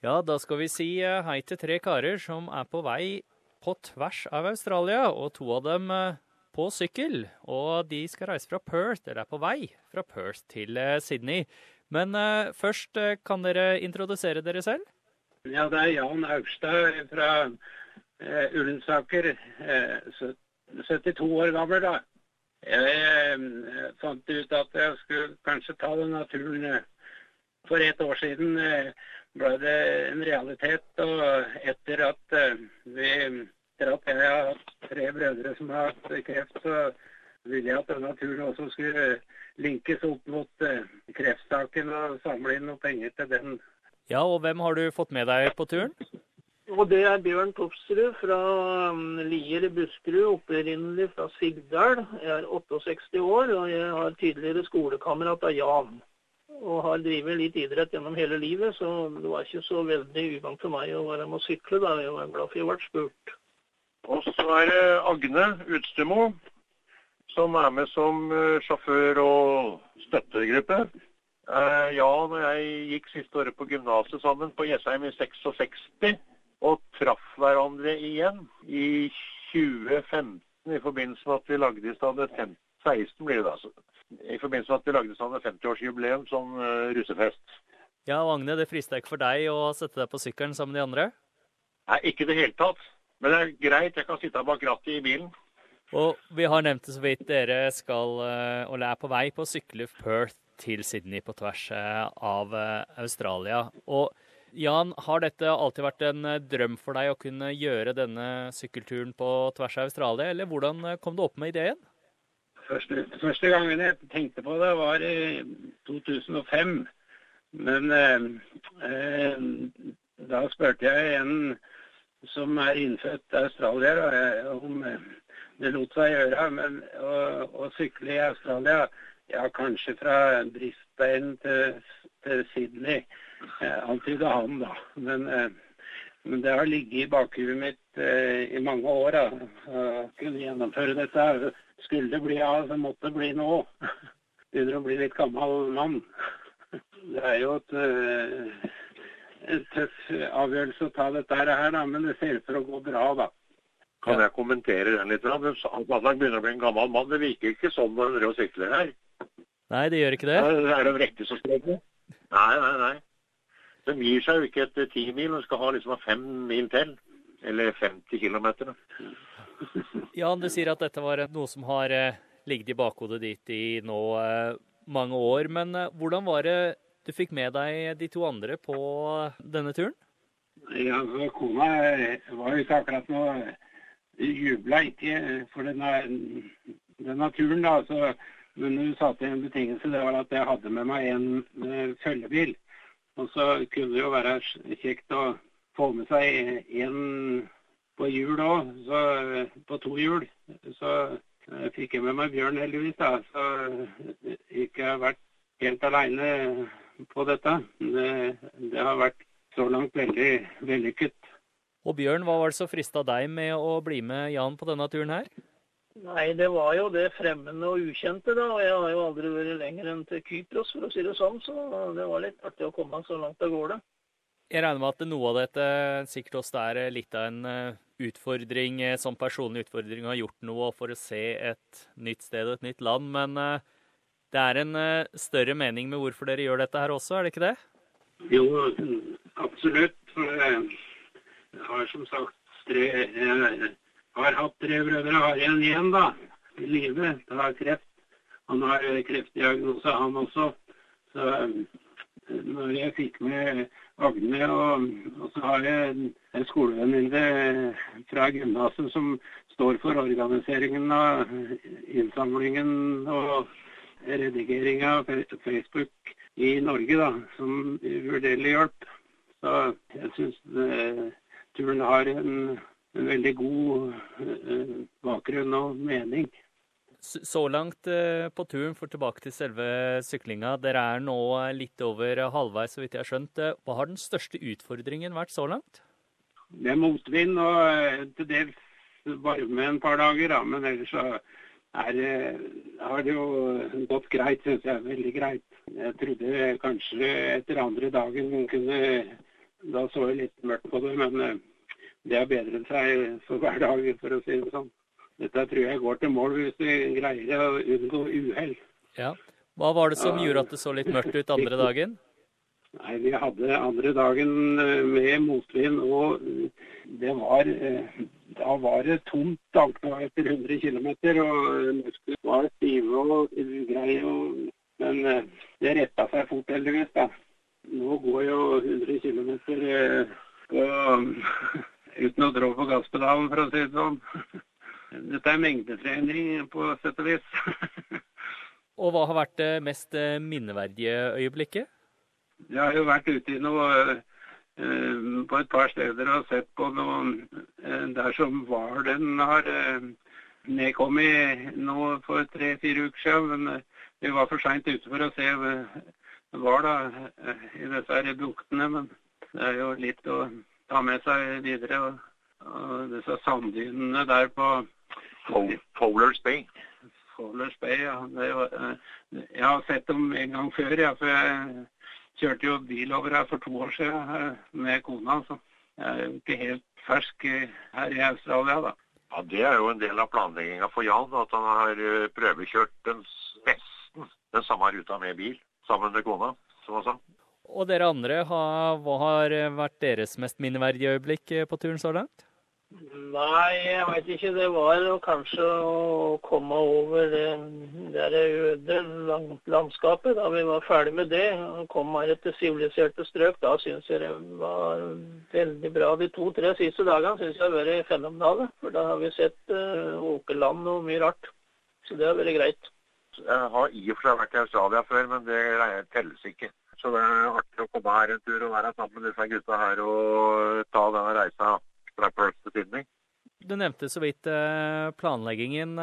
Ja, da skal vi si eh, hei til tre karer som er på vei på tvers av Australia, og to av dem eh, på sykkel. Og de skal reise fra Perth, eller er på vei fra Perth til eh, Sydney. Men først, kan dere introdusere dere selv? Ja, det er Jan Augstad fra uh, Ullensaker. Uh, 72 år gammel, da. Jeg fant ut at jeg skulle kanskje ta den naturen for et år siden. Eh, ble det en realitet. Og etter at eh, vi etter at jeg har hatt tre brødre som har hatt kreft, så ville jeg at denne turen også skulle linkes opp mot eh, kreftsaken og samle inn noe penger til den. Ja, og hvem har du fått med deg på turen? Og Det er Bjørn Topsrud fra um, Lier i Buskerud, opprinnelig fra Sigdal. Jeg er 68 år, og jeg har tidligere skolekamerat av Jan og har drevet litt idrett gjennom hele livet, så det var ikke så veldig uvant for meg å være med å sykle. da. Jeg var glad for jeg ble spurt. Og så er det Agne Utstemo, som er med som eh, sjåfør og støttegruppe. Eh, når og jeg gikk siste året på gymnaset sammen på Jessheim i 66, og traff hverandre igjen i 2015 i forbindelse med at vi lagde i stedet 16 blir det da. I forbindelse med at vi lagde sånn 50-årsjubileum som uh, russefest. Ja, og Agne, det frista ikke for deg å sette deg på sykkelen sammen med de andre? Nei, ikke i det hele tatt. Men det er greit, jeg kan sitte bak rattet i bilen. Og vi har nevnt det så vidt, dere skal, eh, eller er på vei på å sykle Perth til Sydney på tvers eh, av Australia. Og Jan, har dette alltid vært en drøm for deg å kunne gjøre denne sykkelturen på tvers av Australia, eller hvordan kom du opp med ideen? Første, første gangen jeg tenkte på det, var i 2005. Men eh, eh, da spurte jeg en som er innfødt australier, om eh, det lot seg gjøre men, å, å sykle i Australia. Ja, kanskje fra Brisbane til, til Sydney, eh, antyda han da. Men, eh, men, det har ligget i bakhuet mitt eh, i mange år da, å kunne gjennomføre dette. Skulle det bli av, så måtte det bli nå. Begynner å bli litt gammel mann. Det er jo et, en tøff avgjørelse å ta dette her, da, men det ser ut for å gå bra, da. Kan jeg kommentere den litt? Han begynner å bli en gammel mann. Det virker ikke sånn når han driver og sykler her. Nei, det gjør ikke det. Det er de rekke som streker. Nei, nei, nei. De gir seg jo ikke etter ti mil, de skal ha liksom fem mil til. Eller 50 km. Jan, du sier at dette var noe som har eh, ligget i bakhodet ditt i nå eh, mange år. Men eh, hvordan var det du fikk med deg de to andre på denne turen? Ja, Kona var jo ikke akkurat noe Jubla ikke for denne, denne turen, da. Så, men hun satte en betingelse, det var at jeg hadde med meg en følgebil. Og så kunne det jo være kjekt å få med seg en på hjul òg, på to hjul. Så jeg fikk jeg med meg Bjørn, heldigvis. da, Så ikke har vært helt aleine på dette. Det, det, har vært så langt veldig vellykket. Og Bjørn, hva var det som frista deg med å bli med Jan på denne turen her? Nei, det var jo det fremmede og ukjente, da. Og jeg har jo aldri vært lenger enn til Kypros, for å si det sånn. Så det var litt artig å komme så langt av gårde. Jeg regner med at noe av dette sikkert også er litt av en eh, utfordring, eh, som personlig utfordring, har gjort noe for å se et nytt sted og et nytt land. Men eh, det er en større mening med hvorfor dere gjør dette her også, er det ikke det? Jo, absolutt. For jeg har som sagt tre Jeg har hatt tre brødre, har en igjen da, i live. Det har kreft. Han har kreftdiagnose, han også. Så når jeg fikk med Agne, og, og så har jeg en skolevenninne fra gymnaset som står for organiseringen av innsamlingen og redigering av Facebook i Norge, da, som uvurderlig hjelp. Så jeg syns turen har en, en veldig god uh, bakgrunn og mening. Så langt eh, på turen, for tilbake til selve syklinga. Dere er nå litt over halvveis, så vidt jeg har skjønt. Eh, hva har den største utfordringen vært så langt? Det er motvind og eh, til dels varme en par dager, da. Men ellers så er, har det jo gått greit, syns jeg. Veldig greit. Jeg trodde kanskje etter andre dagen kunne Da så jeg litt mørkt på det, men det har bedret seg for hver dag, for å si det sånn. Dette tror jeg går til mål hvis vi greier å unngå uhell. Ja. Hva var det som gjorde at det så litt mørkt ut andre dagen? Nei, Vi hadde andre dagen eh, med motvind, og det var Da var det tomt dagsnå etter 100 km. Og musklene var stive og greie. Og, men det retta seg fort, heldigvis. da. Nå går jo 100 km uten å trå på gasspedalen, for å si det sånn. Dette er mengdetrening på sett og vis. og hva har vært det mest minneverdige øyeblikket? Jeg har jo vært ute i noe på et par steder og sett på noen der som hvalen har nedkommet nå for tre-fire uker siden. Men vi var for seint ute for å se hval i disse buktene. Men det er jo litt å ta med seg videre. Og, og disse sanddynene der på Fowlers Bay. Fowlers Bay, ja. Var, jeg har sett dem en gang før, ja, for jeg kjørte jo bil over her for to år siden med kona. Så jeg er jo ikke helt fersk her i Australia, da. Ja, Det er jo en del av planlegginga for Jan, at han har prøvekjørt den nesten den samme ruta med bil sammen med kona, som han sa. Og dere andre, hva har vært deres mest minneverdige øyeblikk på turen så langt? Nei, jeg veit ikke. Det var kanskje å komme over det, øde landskapet. Da vi var ferdig med det og kom her til siviliserte strøk, da syns jeg det var veldig bra. De to-tre siste dagene syns jeg har vært fenomenale. For da har vi sett uh, åkerland og mye rart. Så det har vært greit. Jeg har i og for seg vært i Australia før, men det telles ikke. Så det er artig å komme her en tur og være sammen med disse gutta her og ta denne reisa fra Perth til Du nevnte så vidt planleggingen.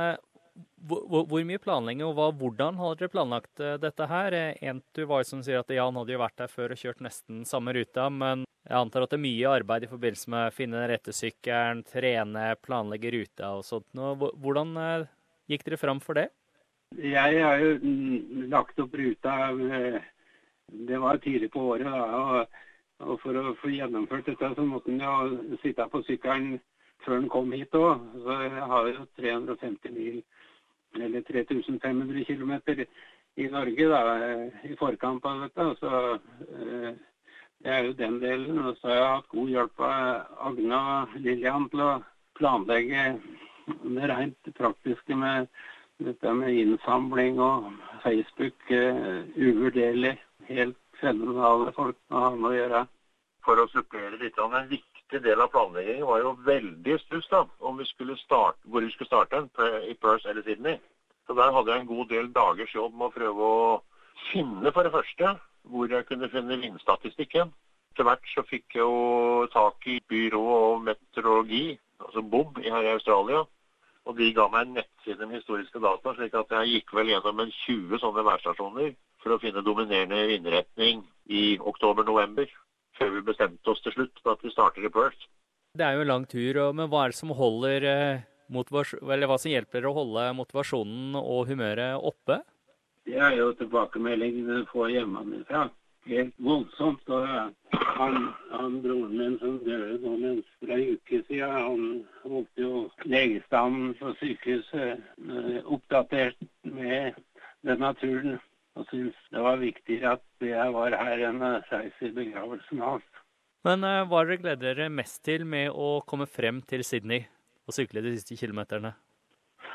Hvor, hvor mye planlegging og hva, hvordan har dere planlagt dette her? En tur var jo som sier at Jan hadde jo vært der før og kjørt nesten samme ruta, men jeg antar at det er mye arbeid i forbindelse med å finne den rette sykkelen, trene, planlegge ruta og sånt. Hvordan gikk dere fram for det? Jeg har jo lagt opp ruta det var tidlig på året. da, og, og For å få gjennomført dette, så måtte han jo sitte på sykkelen før han kom hit òg. Så jeg har jo 350 mil, eller 3500 km i Norge da, i forkant av dette. Så det er jo den delen. Og så har jeg hatt god hjelp av Agna og Lillian til å planlegge det rent praktiske med dette med innsamling og Facebook. uvurderlig helt fenomenale folk å ha med å gjøre. For å supplere litt, En viktig del av planleggingen var jo veldig stuss da, om vi skulle starte, hvor vi skulle starte i Perth eller Sydney. Så Der hadde jeg en god del dagers jobb med å prøve å finne, for det første, hvor jeg kunne finne vindstatistikken. Etter hvert så fikk jeg jo tak i byrå og meteorologi, altså BOB, her i Australia. Og de ga meg en nettside med historiske data, slik at jeg gikk vel gjennom en 20 sånne værstasjoner for å finne dominerende vindretning i oktober-november, før vi bestemte oss til slutt på at vi starter i Perth. Det er jo en lang tur, men hva er det som holder eller hva som hjelper å holde motivasjonen og humøret oppe? Det er jo tilbakemeldingene du får hjemmefra. Helt voldsomt. Og han, han broren min som døde nå mens for ei uke siden, han holdt jo legestanden på sykehuset oppdatert med den naturen og syntes det var viktigere at jeg var her enn å reise i begravelsen hans. Men hva er dere gleder dere mest til med å komme frem til Sydney og sykle de siste kilometerne?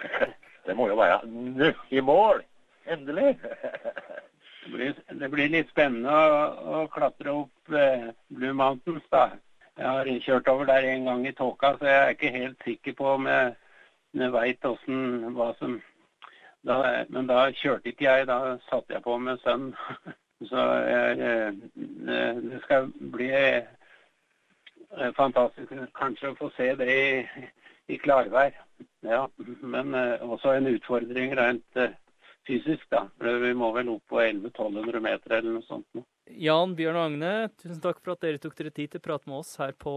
Det må jo være nå i mål! Endelig! det, blir, det blir, litt spennende å, å klatre opp eh, Blue Mountains, da. Jeg har kjørt over der en gang i tåka, så jeg er ikke helt sikker på om jeg, jeg veit hva som da, men da kjørte ikke jeg, da satte jeg på med sønn. Så jeg, det skal bli fantastisk kanskje å få se det i, i klarvær. Ja, men også en utfordring rent fysisk, da. Vi må vel opp på 1100-1200 meter eller noe sånt. Jan, Bjørn og Agne, tusen takk for at dere tok dere tid til å prate med oss her på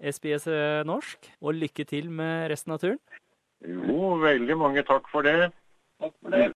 SBS norsk. Og lykke til med resten av turen. Jo, veldig mange takk for det. Takk for det.